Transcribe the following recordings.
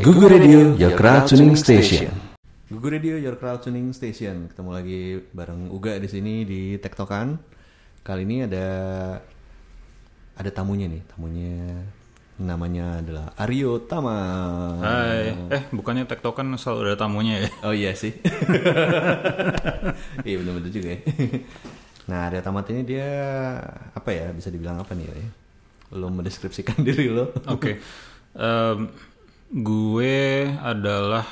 Google Radio, your crowd tuning station. Google Radio Your Crowd Tuning Station. Ketemu lagi bareng Uga di sini di Tektokan. Kali ini ada ada tamunya nih. Tamunya namanya adalah Aryo Tama. Hai, eh bukannya tektokan selalu ada tamunya ya? Oh iya sih. iya benar-benar juga ya. Nah, ada tamat ini dia apa ya? Bisa dibilang apa nih ya? Lo mendeskripsikan diri lo. Oke, Em, gue adalah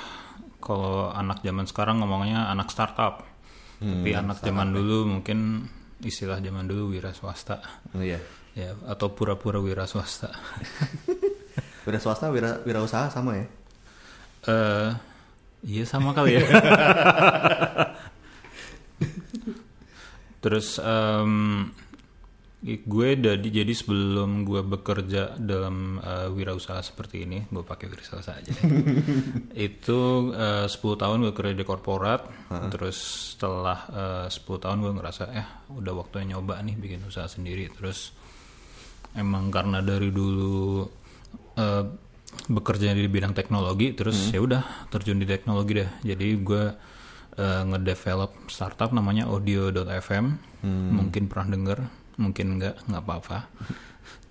kalau anak zaman sekarang ngomongnya anak startup, tapi anak zaman dulu mungkin istilah zaman dulu wira swasta, Oh iya. ya atau pura-pura wira swasta. Wira swasta, wira, wira usaha sama ya? Eh, iya sama kali ya. Terus i- gue jadi jadi sebelum gue bekerja dalam eh, wirausaha seperti ini, gue pakai wirausaha aja. itu eh, 10 tahun gue kerja di korporat, terus setelah eh, 10 tahun gue ngerasa ya udah waktunya nyoba nih bikin usaha sendiri. Terus emang karena dari dulu eh, bekerja di bidang teknologi terus ya udah terjun di teknologi deh. Jadi gue eh, ngedevelop startup namanya audio.fm mungkin pernah denger mungkin enggak nggak apa-apa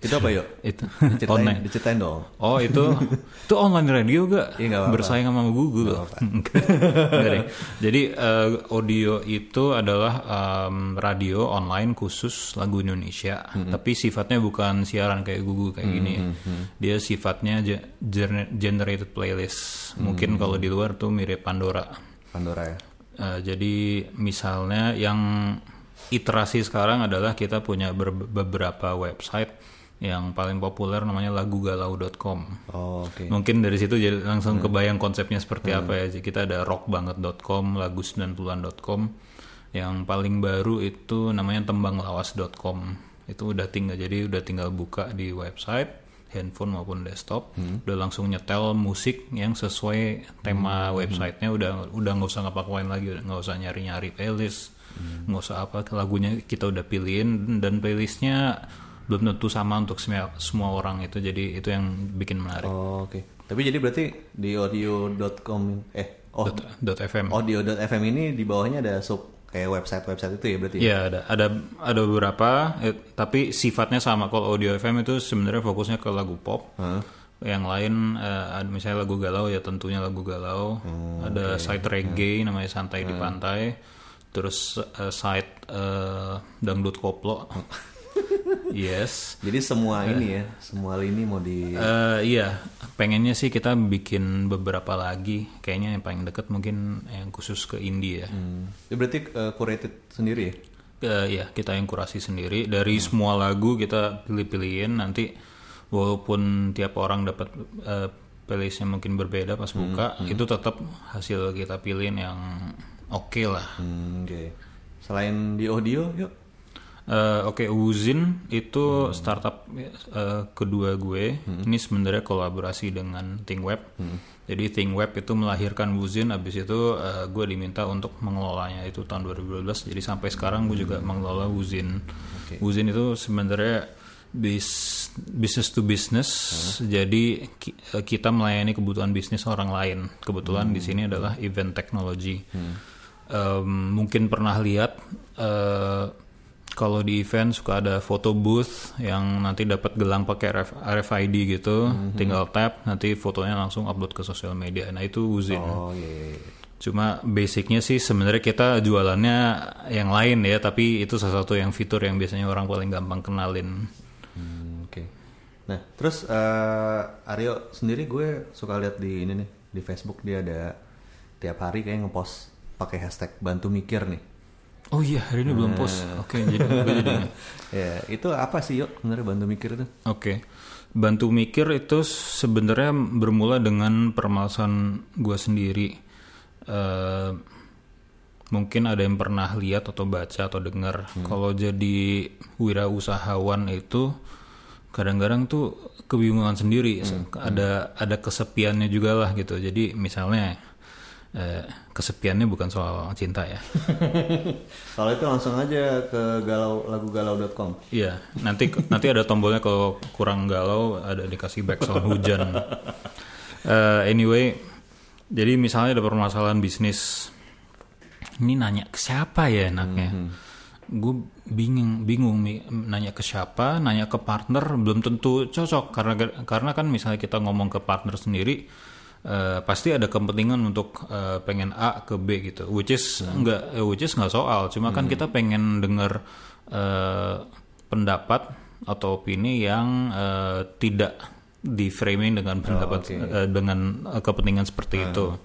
Itu apa yuk? itu Diceritain, online diceritain dong. Oh itu itu online radio gak? Iya, nggak apa-apa. Bersaing sama Google. Enggak. Enggak deh. Jadi eh, audio itu adalah em, radio online khusus lagu Indonesia, tapi sifatnya bukan siaran kayak Google kayak gini. Dia sifatnya ge- gener- generated playlist. Mungkin kalau di luar tuh mirip Pandora. Pandora ya. Eh, jadi misalnya yang iterasi sekarang adalah kita punya ber- beberapa website yang paling populer namanya lagugalau.com. Oh, oke. Mungkin dari situ jadi langsung kebayang konsepnya seperti apa ya. Jadi Kita ada rockbanget.com, lagu90an.com. Yang paling baru itu namanya tembanglawas.com. Itu udah tinggal jadi udah tinggal buka di website handphone maupun desktop udah langsung nyetel musik yang sesuai tema websitenya udah udah nggak usah ngapa-ngapain lagi nggak usah nyari-nyari playlist nggak usah apa lagunya kita udah pilihin dan playlistnya belum tentu sama untuk semua, semua orang itu jadi itu yang bikin menarik Oh, oke. Tapi jadi berarti di audio.com eh oh dot, dot FM audio.fm ini di bawahnya ada sub kayak website-website itu ya berarti? Iya ada ada ada beberapa eh, tapi sifatnya sama kalau audio FM itu sebenarnya fokusnya ke lagu pop Hah? yang lain eh, ada misalnya lagu galau ya tentunya lagu galau Oh, ada site reggae namanya santai Hmm. di pantai terus eh, site eh, dangdut koplo. Yes. Jadi semua ini ya, semua lini mau di Eh, iya. Pengennya sih kita bikin beberapa lagi. Kayaknya yang paling deket mungkin yang khusus ke indie ya. Hmm. Itu berarti eh, curated sendiri ya? Eh, ya kita yang kurasi sendiri. Dari semua lagu kita pilih-pilihin. Nanti walaupun tiap orang dapat eh, playlistnya mungkin berbeda pas buka itu tetap hasil kita pilihin yang oke lah Hmm, oke. Selain di audio, yuk. Eh, Oke, Wuzin itu startup eh, kedua gue. Ini sebenarnya kolaborasi dengan ThinkWeb. Jadi ThinkWeb itu melahirkan Wuzin, habis itu eh, gue diminta untuk mengelolanya itu tahun 2012. Jadi sampai sekarang gue juga mengelola Wuzin. Wuzin itu sebenarnya bis business to business. Jadi ki- kita melayani kebutuhan bisnis orang lain. Kebetulan di sini adalah event technology. Em, mungkin pernah lihat eh, kalau di event suka ada foto booth yang nanti dapat gelang pakai RF RFID gitu, tinggal tap nanti fotonya langsung upload ke sosial media. Nah itu Wuzin. Oh, iya. iya, iya. Cuma basicnya sih sebenarnya kita jualannya yang lain ya, tapi itu salah satu yang fitur yang biasanya orang paling gampang kenalin. Hmm, oke. Nah, terus eh, Aryo sendiri gue suka lihat di ini nih, di Facebook dia ada tiap hari kayak ngepost pakai hashtag bantu mikir nih. Oh iya hari ini belum post. Oke jadi gue jadi. Ya, itu apa sih yuk sebenarnya bantu mikir itu? Oke, bantu mikir itu sebenarnya bermula dengan permasalahan gue sendiri. Eh, mungkin ada yang pernah lihat atau baca atau dengar kalau jadi wirausahawan itu kadang-kadang tuh kebingungan sendiri, ada ada kesepiannya juga lah gitu. Jadi misalnya eh, kesepiannya bukan soal cinta ya. Kalau itu langsung aja ke galau lagu galau.com. Iya, nanti nanti ada tombolnya kalau kurang galau ada dikasih background hujan. Eh, anyway, jadi misalnya ada permasalahan bisnis, ini nanya ke siapa ya enaknya? Gue bingung, bingung nanya ke siapa, nanya ke partner belum tentu cocok karena karena kan misalnya kita ngomong ke partner sendiri, eh, pasti ada kepentingan untuk eh, pengen A ke B gitu, which is enggak, eh, which is nggak soal, cuma kan kita pengen dengar eh, pendapat atau opini yang eh, tidak di framing dengan pendapat eh, dengan eh, kepentingan seperti itu.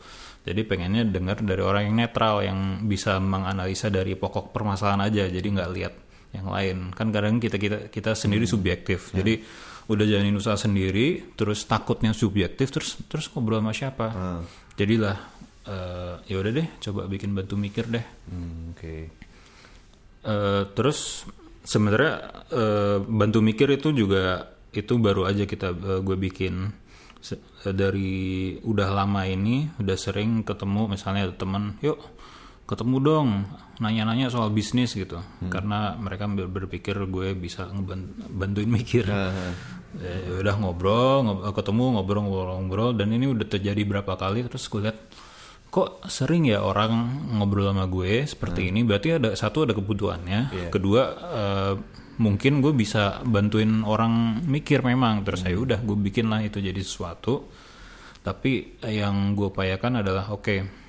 Jadi pengennya dengar dari orang yang netral yang bisa menganalisa dari pokok permasalahan aja, jadi nggak lihat yang lain. Kan kadang kita kita kita sendiri subjektif. Jadi udah jalanin usaha sendiri, terus takutnya subjektif, terus terus ngobrol sama siapa? Jadilah eh, ya udah deh, coba bikin bantu mikir deh. Hmm, Oke. Eh, terus sebenarnya eh, bantu mikir itu juga itu baru aja kita eh, gue bikin Se- dari udah lama ini udah sering ketemu misalnya ada teman yuk ketemu dong nanya-nanya soal bisnis gitu. Karena mereka ber- berpikir gue bisa ngebantuin mikir. Ya udah ngobrol ngob- ketemu ngobrol ngobrol ngobrol. Dan ini udah terjadi berapa kali terus gue lihat kok sering ya orang ngobrol sama gue seperti ini? Berarti ada satu ada kebutuhannya. Kedua eh, mungkin gue bisa bantuin orang mikir memang. Terus saya udah gue bikin lah itu jadi sesuatu. Tapi yang gue upayakan adalah oke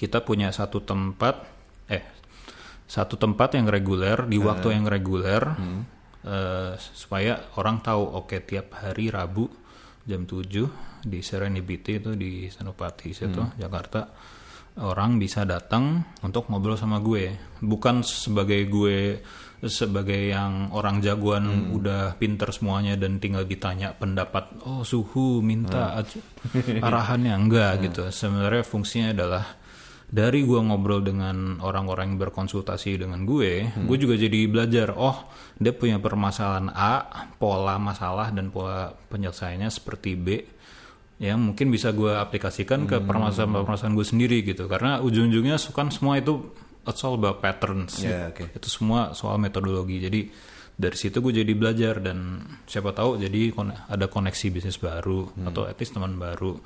kita punya satu tempat eh satu tempat yang reguler di waktu yang reguler eh, supaya orang tahu oke tiap hari Rabu jam 7 di Serenity itu di Senopati situ Jakarta orang bisa datang untuk ngobrol sama gue. Bukan sebagai gue sebagai yang orang jagoan udah pinter semuanya dan tinggal ditanya pendapat oh suhu minta arahannya enggak gitu. Sebenarnya fungsinya adalah dari gue ngobrol dengan orang-orang yang berkonsultasi dengan gue, gue juga jadi belajar. Oh, dia punya permasalahan A, pola masalah dan pola penyelesaiannya seperti B, yang mungkin bisa gue aplikasikan ke permasalahan-permasalahan gue sendiri gitu. Karena ujung-ujungnya kan semua itu it's all about patterns. Ya, oke. Itu semua soal metodologi. Jadi dari situ gue jadi belajar dan siapa tahu jadi ada koneksi bisnis baru atau at least teman baru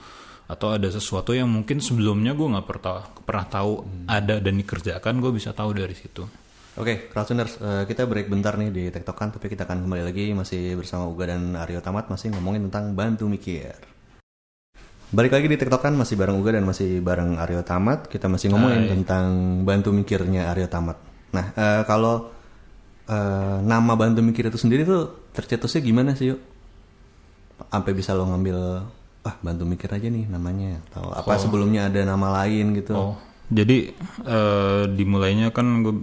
atau ada sesuatu yang mungkin sebelumnya gue nggak pernah pernah tahu ada dan dikerjakan gue bisa tahu dari situ. Oke, Crowdtuners, eh, kita break bentar nih di Tektokan, tapi kita akan kembali lagi masih bersama Uga dan Aryo Tamat masih ngomongin tentang bantu mikir. Balik lagi di Tektokan masih bareng Uga dan masih bareng Aryo Tamat. Kita masih ngomongin tentang bantu mikirnya Aryo Tamat. Nah, eh, kalau eh, nama bantu mikir itu sendiri tuh tercetusnya gimana sih yuk? Sampai bisa lo ngambil, ah bantu mikir aja nih namanya. Atau apa sebelumnya ada nama lain gitu? Oh, jadi eh, dimulainya kan gue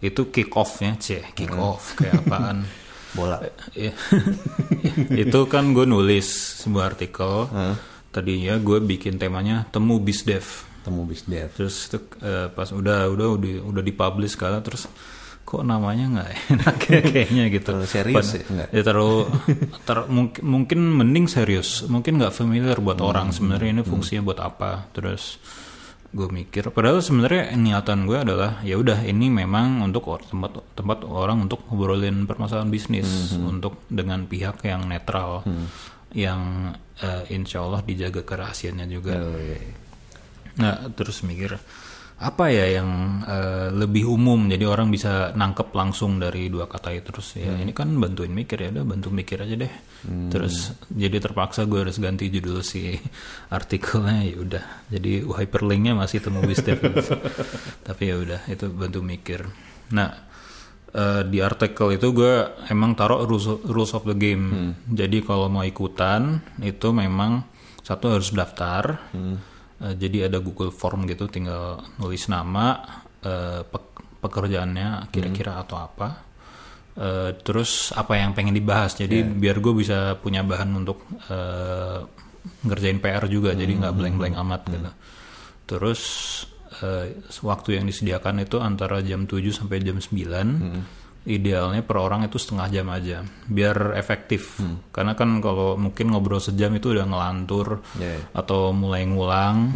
itu kick off-nya, c kick off kayak apaan? Bola. Iya. itu kan gue nulis sebuah artikel. Tadinya gue bikin temanya temu bisdev. Temu bisdev. Terus itu eh, pas udah udah udah udah dipublish segala terus kok namanya nggak enak ya kayaknya gitu. Terlalu serius Pad- ya, ya terlalu ter- mungkin mungkin mending serius. Mungkin nggak familiar buat Hmm, orang sebenarnya ini fungsinya buat apa. Terus gue mikir padahal sebenarnya niatan gue adalah ya udah ini memang untuk tempat tempat orang untuk ngobrolin permasalahan bisnis Hmm, untuk dengan pihak yang netral yang eh, insya Allah dijaga kerahasiaannya juga. Oh, iya. Nah, terus mikir apa ya yang eh, lebih umum jadi orang bisa nangkep langsung dari dua kata itu terus ya ini kan bantuin mikir ya udah bantu mikir aja deh. Terus jadi terpaksa gue harus ganti judul si artikelnya ya udah. Jadi hyperlinknya masih temu Wisdom. Tapi ya udah itu bantu mikir. Nah, eh, di artikel itu gue emang taruh rules, rules of the game. Jadi kalau mau ikutan itu memang satu harus daftar. Eh, jadi ada Google Form gitu, tinggal nulis nama, eh, pek- pekerjaannya kira-kira atau apa. Eh, terus apa yang pengen dibahas. Jadi biar gue bisa punya bahan untuk eh, ngerjain PR juga. Jadi nggak blank-blank amat gitu. Terus eh, waktu yang disediakan itu antara jam 7 sampai jam 9. Idealnya per orang itu setengah jam aja, biar efektif. Karena kan kalau mungkin ngobrol sejam itu udah ngelantur Ya, ya. atau mulai ngulang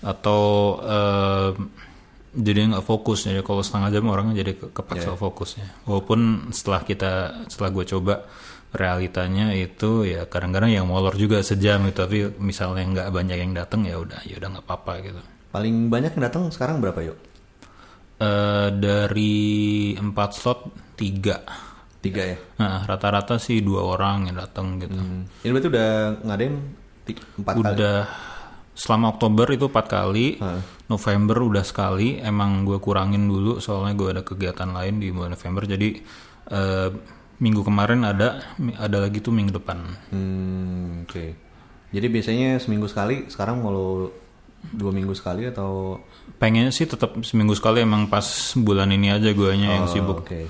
atau eh, jadi nggak fokus. Jadi kalau setengah jam orangnya jadi ke- kepaksa fokusnya. Walaupun setelah kita setelah gue coba realitanya itu ya kadang-kadang yang molor juga sejam gitu tapi misalnya nggak banyak yang datang ya udah ya udah nggak apa-apa gitu Paling banyak yang datang sekarang berapa yuk? Eh, dari empat slot tiga Tiga ya. nah rata-rata sih dua orang yang datang gitu Hmm. Ini berarti udah ngadain empat kali. udah selama Oktober itu empat kali Hah. November udah sekali emang gue kurangin dulu soalnya gue ada kegiatan lain di bulan November jadi eh, minggu kemarin ada ada lagi tuh minggu depan Hmm, oke. Jadi biasanya seminggu sekali, sekarang kalau dua minggu sekali atau pengennya sih tetap seminggu sekali emang pas bulan ini aja guanya yang Oh, sibuk. Oke.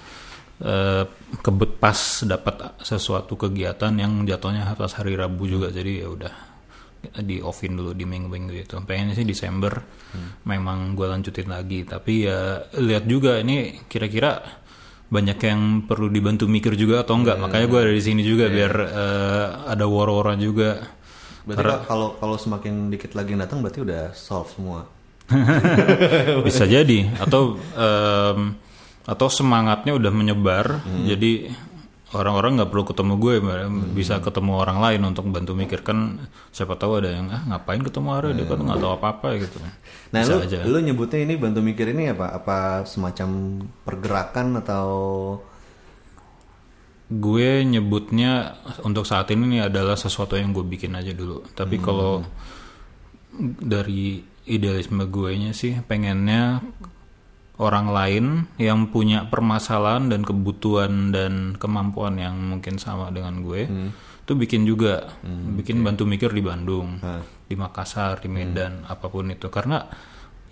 Eh, kebet pas dapat sesuatu kegiatan yang jatuhnya pas hari Rabu juga jadi ya udah di offin dulu di minggu-minggu itu pengennya sih Desember memang gue lanjutin lagi tapi ya lihat juga ini kira-kira banyak yang perlu dibantu mikir juga atau enggak. Makanya gue ada di sini juga biar eh, ada war-waran juga. Berarti kalau kalau semakin dikit lagi yang datang berarti udah solve semua. bisa jadi. Atau em, atau semangatnya udah menyebar jadi orang-orang nggak perlu ketemu gue bisa ketemu orang lain untuk bantu mikir kan siapa tahu ada yang ah ngapain ketemu Ara dia kan nggak tahu apa-apa gitu. Nah, bisa lu, aja. lu nyebutnya ini bantu mikir ini apa? Apa semacam pergerakan atau? Gue nyebutnya untuk saat ini adalah sesuatu yang gue bikin aja dulu. Tapi kalau dari idealisme gue nya sih pengennya orang lain yang punya permasalahan dan kebutuhan dan kemampuan yang mungkin sama dengan gue tuh bikin juga. Bikin bantu mikir di Bandung di Makassar di Medan apa pun itu. Karena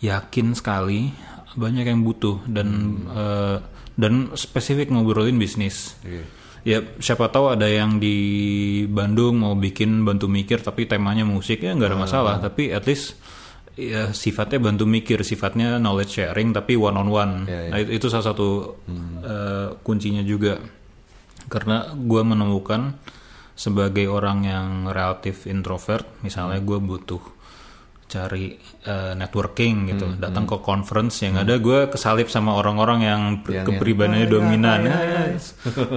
yakin sekali banyak yang butuh dan eh, dan spesifik ngobrolin bisnis ya siapa tahu ada yang di Bandung mau bikin bantu mikir tapi temanya musik ya nggak ada masalah. Tapi at least ya sifatnya bantu mikir sifatnya knowledge sharing tapi one on one Ya, ya. nah itu, itu salah satu eh, kuncinya juga. Karena gue menemukan sebagai orang yang relatif introvert misalnya gue butuh cari eh, networking gitu. Datang ke conference yang ada gue kesalip sama orang-orang yang Yang- kepribadiannya yang, dominan.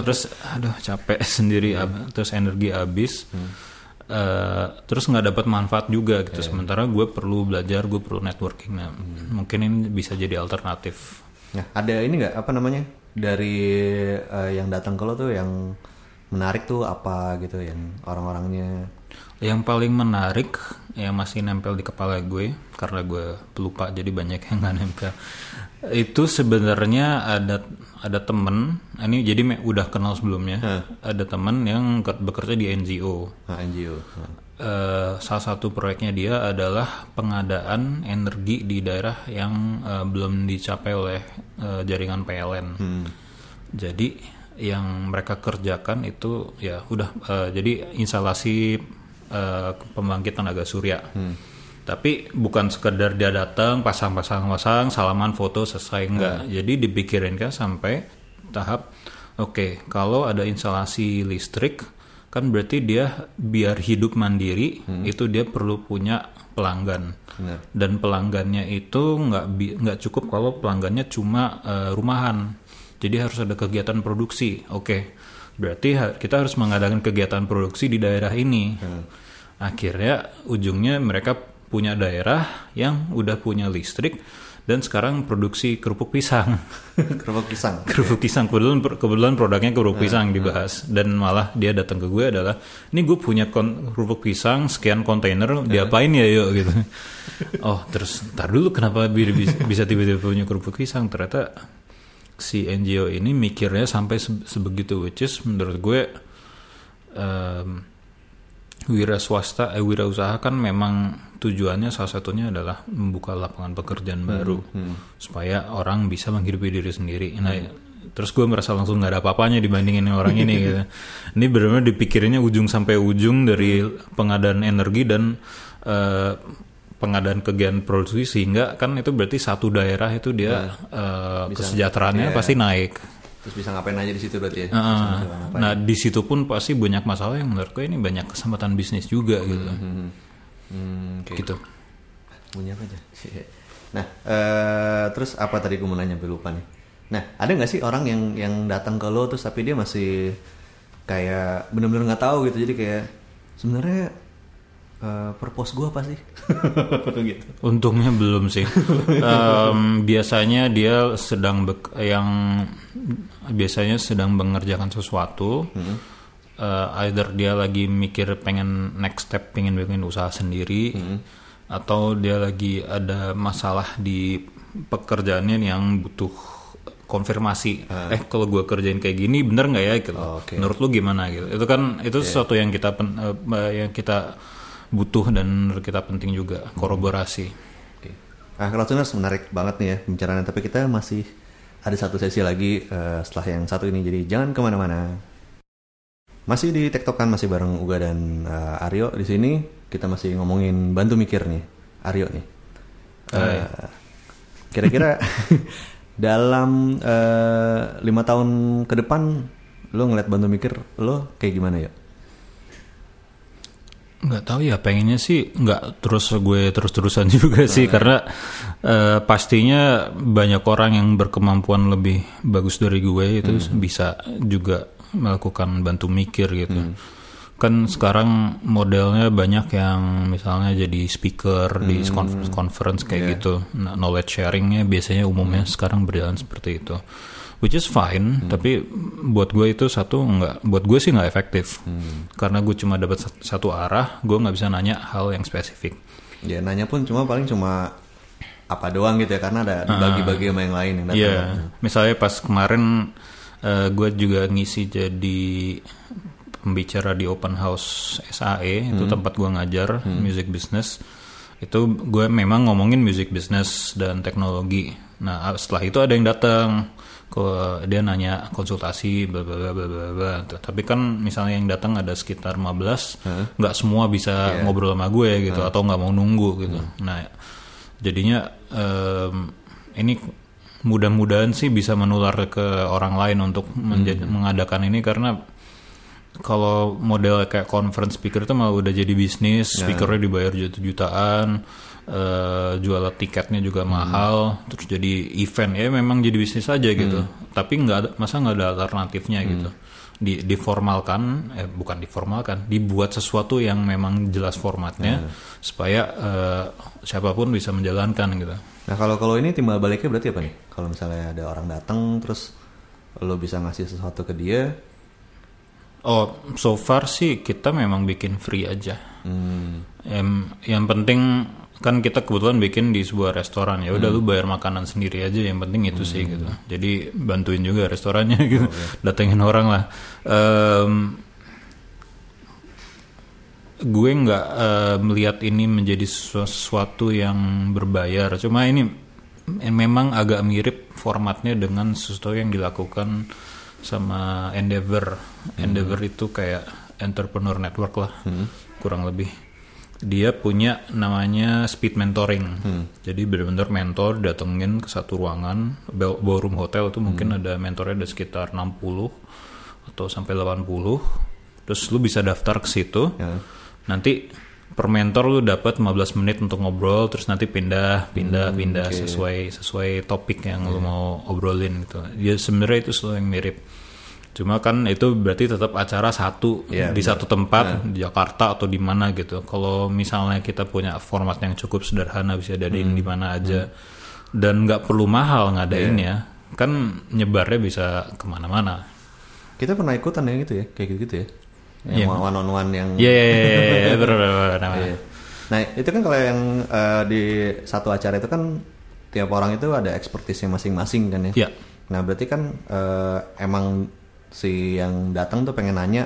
terus aduh capek sendiri ab- terus energi habis. Eh, terus nggak dapat manfaat juga gitu. Sementara gue perlu belajar gue perlu networking. Nah mungkin ini bisa jadi alternatif. Nah, ada ini nggak apa namanya dari eh, yang datang ke lo tuh yang menarik tuh apa gitu yang orang-orangnya Yang paling menarik yang masih nempel di kepala gue karena gue pelupa jadi banyak yang nggak nempel. Itu sebenarnya ada ada temen ini jadi me- udah kenal sebelumnya. Ada temen yang ke- bekerja di NGO. nah, NGO. Nah. Eh, salah satu proyeknya dia adalah pengadaan energi di daerah yang eh, belum dicapai oleh eh, jaringan PLN. Jadi yang mereka kerjakan itu ya udah eh, jadi instalasi eh, pembangkit tenaga surya. Tapi bukan sekedar dia datang pasang-pasang pasang salaman foto selesai enggak. Jadi dipikirin kan sampai tahap oke kalau ada instalasi listrik kan berarti dia biar hidup mandiri itu dia perlu punya pelanggan. Benar. dan pelanggannya itu nggak nggak cukup kalau pelanggannya cuma eh, rumahan. Jadi harus ada kegiatan produksi. Oke berarti ha- kita harus mengadakan kegiatan produksi di daerah ini akhirnya ujungnya mereka punya daerah yang udah punya listrik dan sekarang produksi kerupuk pisang. Kerupuk pisang. Kerupuk pisang. Kebetulan kebetulan produknya kerupuk pisang dibahas. Dan malah dia datang ke gue adalah ini gue punya kon- kerupuk pisang sekian kontainer diapain ya yuk? Gitu. Oh terus ntar dulu kenapa bi- bi- bisa tiba-tiba punya kerupuk pisang? Ternyata si NGO ini mikirnya sampai se- sebegitu which is menurut gue em, wira swasta eh wira usaha kan memang tujuannya salah satunya adalah membuka lapangan pekerjaan baru supaya orang bisa menghidupi diri sendiri. Nah, terus gue merasa langsung nggak ada apa-apanya dibandingin orang ini gitu. Ini benar-benar dipikirinnya ujung sampai ujung dari pengadaan energi dan eh, pengadaan kegiatan produksi sehingga kan itu berarti satu daerah itu dia eh, kesejahteraannya iya. pasti naik. Terus bisa ngapain aja di situ berarti ya ngapain. Nah di situ pun pasti banyak masalah yang menurut gue ini banyak kesempatan bisnis juga gitu. Hmm, oke. Gitu. punya apa aja nah eh, terus apa tadi gue mau nanya lupa nih nah ada nggak sih orang yang yang datang ke lo terus tapi dia masih kayak bener-bener nggak tahu gitu jadi kayak sebenarnya eh, purpose gue apa sih gitu Untungnya belum sih. Em, biasanya dia sedang yang biasanya sedang mengerjakan sesuatu. Eh, either dia lagi mikir pengen next step pengen bikin usaha sendiri, atau dia lagi ada masalah di pekerjaannya yang butuh konfirmasi. Eh kalau gue kerjain kayak gini bener nggak ya? Gitu. Oke. Menurut lu gimana gitu? Itu kan itu sesuatu yang kita pen- eh, yang kita butuh dan menurut kita penting juga kolaborasi. Oke. Nah, Crowdtuners menarik banget nih ya pembicaraannya, tapi kita masih ada satu sesi lagi eh, setelah yang satu ini, jadi jangan ke mana-mana. Masih di Tektokan, masih bareng Uga dan eh, Aryo di sini. Kita masih ngomongin bantu mikir nih, Aryo nih. Eh, Kira-kira dalam lima tahun ke depan, lo ngeliat bantu mikir lo kayak gimana ya? Nggak tahu ya pengennya sih nggak terus gue terus-terusan juga sih karena eh, pastinya banyak orang yang berkemampuan lebih bagus dari gue itu bisa juga melakukan bantu mikir gitu. Kan sekarang modelnya banyak yang misalnya jadi speaker di conference conference kayak gitu. Nah, knowledge sharingnya biasanya umumnya sekarang berjalan seperti itu which is fine tapi buat gue itu satu nggak buat gue sih nggak efektif. Karena gue cuma dapat sat- satu arah gue nggak bisa nanya hal yang spesifik. Ya nanya pun cuma paling cuma apa doang gitu ya karena ada dibagi-bagi sama yang lain yang datang. Iya, misalnya pas kemarin gue juga ngisi jadi pembicara di open house SAE itu tempat gue ngajar music business. Itu gue memang ngomongin music business dan teknologi. Nah setelah itu ada yang datang dia nanya konsultasi bla bla bla bla bla. Tapi kan misalnya yang datang ada sekitar 15, nggak semua bisa ngobrol sama gue gitu atau nggak mau nunggu gitu. Nah jadinya em, ini mudah-mudahan sih bisa menular ke orang lain untuk menjadi- mengadakan ini karena kalau model kayak conference speaker itu malah udah jadi bisnis, speakernya dibayar juta-jutaan, eh, jual tiketnya juga mahal, terus jadi event ya memang jadi bisnis aja gitu. Tapi nggak ada, masa nggak ada alternatifnya gitu. Di, diformalkan, eh bukan diformalkan, dibuat sesuatu yang memang jelas formatnya supaya eh, siapa pun bisa menjalankan gitu. Nah kalau kalau ini timbal baliknya berarti apa nih? Kalau misalnya ada orang datang terus lo bisa ngasih sesuatu ke dia, Oh, so far sih kita memang bikin free aja. hmm, Yang, yang penting kan kita kebetulan bikin di sebuah restoran. Ya udah lu bayar makanan sendiri aja yang penting itu sih gitu. Jadi bantuin juga restorannya gitu. Datengin orang lah. Em, gue nggak eh, melihat ini menjadi sesuatu yang berbayar. Cuma ini memang agak mirip formatnya dengan sesuatu yang dilakukan sama Endeavor. Endeavor itu kayak entrepreneur network lah kurang lebih. Dia punya namanya speed mentoring. Jadi benar-benar mentor datengin ke satu ruangan ball- ballroom hotel itu mungkin ada mentornya ada sekitar 60 atau sampai 80 terus lu bisa daftar ke situ. Ya. nanti per mentor lu dapat 15 menit untuk ngobrol terus nanti pindah pindah pindah sesuai sesuai topik yang lu mau obrolin gitu. Ya sebenarnya itu selalu yang mirip. Cuma kan itu berarti tetap acara satu Iya, di satu tempat di Jakarta atau di mana gitu. Kalau misalnya kita punya format yang cukup sederhana bisa diadain di mana aja dan nggak perlu mahal ngadainnya kan nyebarnya bisa ke mana-mana. Kita pernah ikutan yang itu ya, kayak gitu gitu ya, Yang one on one yang. Iya, iya, iya, iya. Iya. Nah itu kan kalau yang eh, di satu acara itu kan tiap orang itu ada ekspertisnya masing-masing kan ya. Iya. Nah berarti kan eh, emang si yang datang tuh pengen nanya.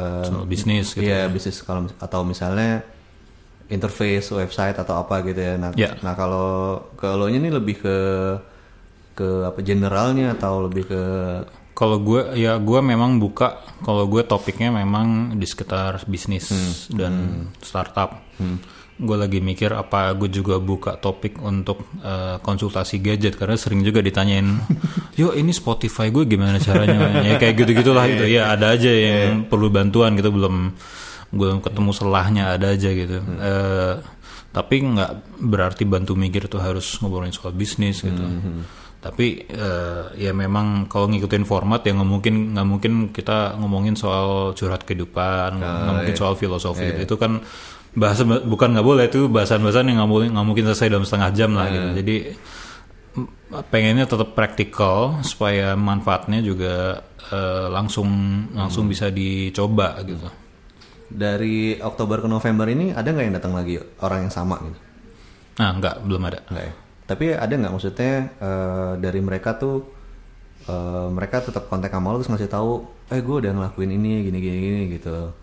eh, Soal bisnis gitu. Iya bisnis kalau atau misalnya interface website atau apa gitu ya. Nah, Ya. nah kalau lo ini lebih ke ke apa generalnya atau lebih ke Kalau gue ya gue memang buka kalau gue topiknya memang di sekitar bisnis dan startup. Gue lagi mikir apa gue juga buka topik untuk eh, konsultasi gadget karena sering juga ditanyain, "Yo, ini Spotify gue gimana caranya?" ya kayak gitu-gitulah gitu. Ya ada aja yang perlu bantuan gitu belum belum ketemu selahnya ada aja gitu. Eh, tapi nggak berarti bantu mikir tuh harus ngobrolin soal bisnis gitu. Tapi eh, ya memang kalau ngikutin format ya nggak mungkin nggak mungkin kita ngomongin soal curhat kehidupan, nggak mungkin soal filosofi gitu. Itu kan bahasa bukan nggak boleh itu bahasan-bahasan yang nggak boleh nggak mungkin selesai dalam setengah jam lah gitu. Jadi m- pengennya tetap praktikal supaya manfaatnya juga eh, langsung langsung bisa dicoba gitu. Dari Oktober ke November ini ada nggak yang datang lagi orang yang sama gitu? Nah nggak belum ada. Enggak ya. Tapi ada nggak maksudnya eh, dari mereka tuh eh, mereka tetap kontak sama lo terus ngasih tahu, eh gue udah ngelakuin ini gini gini gini gitu.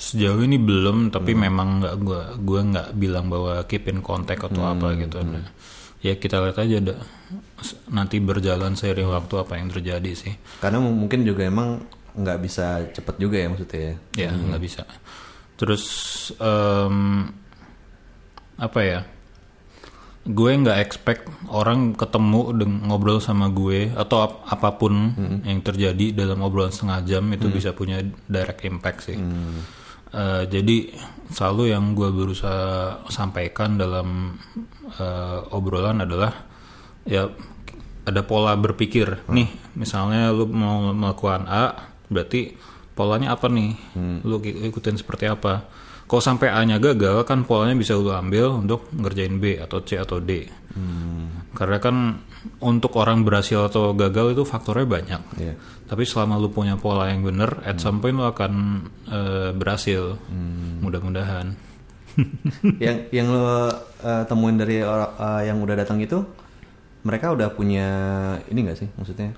Sejauh ini belum, tapi memang nggak gua gua nggak bilang bahwa keep in contact atau apa gitu. Nah, ya kita lihat aja dah. nanti berjalan seiring waktu apa yang terjadi sih. Karena mungkin juga emang nggak bisa cepet juga ya maksudnya ya. Ya nggak bisa. Terus em, apa ya? Gue nggak expect orang ketemu dengan ngobrol sama gue atau ap- apa pun yang terjadi dalam obrolan setengah jam itu bisa punya direct impact sih. Eh, jadi selalu yang gue berusaha sampaikan dalam eh, obrolan adalah ya ada pola berpikir. Nih misalnya lu mau melakukan A berarti polanya apa nih? Lu ki- ikutin seperti apa kalau sampai A-nya gagal kan polanya bisa lu ambil untuk ngerjain B atau C atau D. Karena kan untuk orang berhasil atau gagal itu faktornya banyak. Iya. tapi selama lu punya pola yang bener at some point lu akan eh, berhasil. Mudah-mudahan. Yang yang lo eh, temuin dari orang eh, yang udah datang itu mereka udah punya ini nggak sih maksudnya?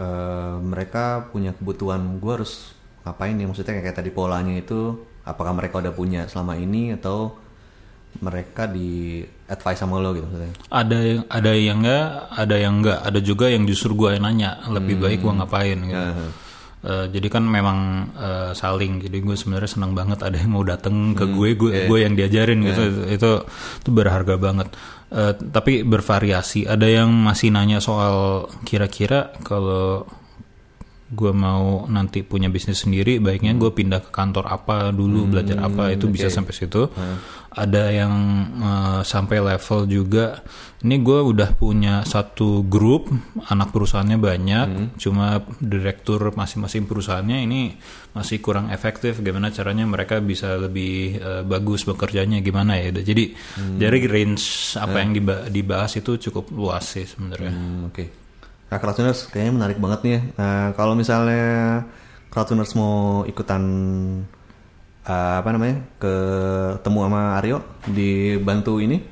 Eh, mereka punya kebutuhan gue harus ngapain nih maksudnya kayak, tadi polanya itu apakah mereka udah punya selama ini atau mereka di advice sama lo gitu maksudnya? Ada yang ada yang enggak ada yang enggak. Ada juga yang justru gue yang nanya lebih baik gue ngapain? gitu. Eh, jadi kan memang eh, saling. Jadi gue sebenarnya senang banget ada yang mau datang ke gue gue gue yang diajarin gitu. Itu itu berharga banget. Eh, tapi bervariasi. Ada yang masih nanya soal kira-kira kalau gue mau nanti punya bisnis sendiri baiknya gue pindah ke kantor apa dulu belajar apa itu bisa sampai situ. Ada yang eh, sampai level juga ini gue udah punya satu grup anak perusahaannya banyak cuma direktur masing-masing perusahaannya ini masih kurang efektif gimana caranya mereka bisa lebih eh, bagus bekerjanya gimana ya jadi dari range apa yang diba- dibahas itu cukup luas sih sebenarnya. Hmm, Oke. Nah, Crowdtuners kayaknya menarik banget nih. ya. Nah, kalau misalnya Crowdtuners mau ikutan eh, apa namanya? ketemu sama Aryo di bantu ini,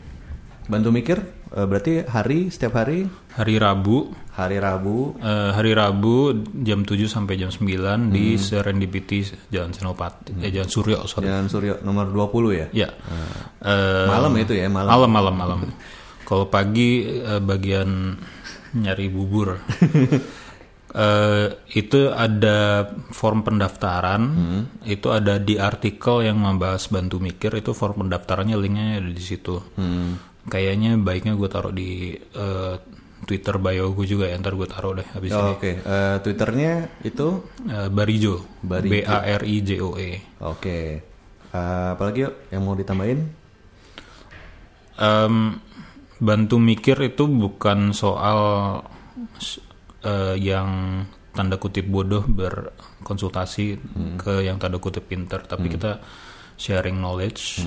bantu mikir, eh, berarti hari setiap hari, hari Rabu hari Rabu. Eh, hari Rabu jam 7 sampai jam 9 di Serendipity Jalan Senopati eh Jalan Suryo sorry. Jalan Suryo nomor 20 ya. Ya. Eh, Malam itu ya, malam. malam malam malam. Kalau pagi eh, bagian nyari bubur. Eh, itu ada form pendaftaran, itu ada di artikel yang membahas bantu mikir itu form pendaftarannya linknya ada di situ. Kayaknya baiknya gue taruh di eh, Twitter bio gue juga ya, ntar gue taruh deh habis Oh, ini. Oke, Eh, Twitternya itu Eh, Barijo, Barijo. B A R I J O E. oke. Eh, apalagi yuk yang mau ditambahin? Em, bantu mikir itu bukan soal eh, yang tanda kutip bodoh berkonsultasi ke yang tanda kutip pinter, tapi kita sharing knowledge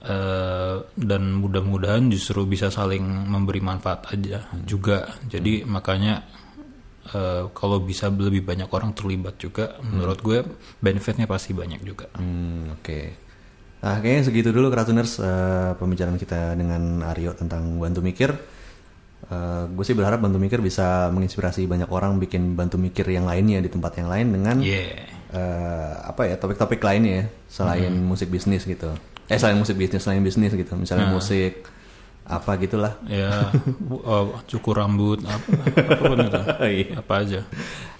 Eh, dan mudah-mudahan justru bisa saling memberi manfaat aja juga. Jadi makanya eh, kalau bisa lebih banyak orang terlibat juga, menurut gue benefitnya pasti banyak juga. Hmm, oke. Nah, kayaknya segitu dulu Kratuners eh, pembicaraan kita dengan Aryo tentang bantu mikir. Eh, gue sih berharap bantu mikir bisa menginspirasi banyak orang bikin bantu mikir yang lainnya di tempat yang lain dengan Yeah. eh, apa ya topik-topik lainnya ya selain musik bisnis gitu. Eh selain musik bisnis, selain bisnis gitu. Misalnya musik apa gitulah. ya oh, cukur rambut apa apa pun itu Iya. apa aja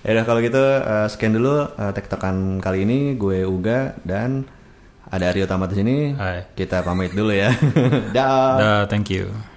Ya udah kalau gitu eh, sekian dulu eh, tektokan kali ini gue Uga dan ada Aryo Tamat di sini. Hai. Kita pamit dulu ya. Dah. dah thank you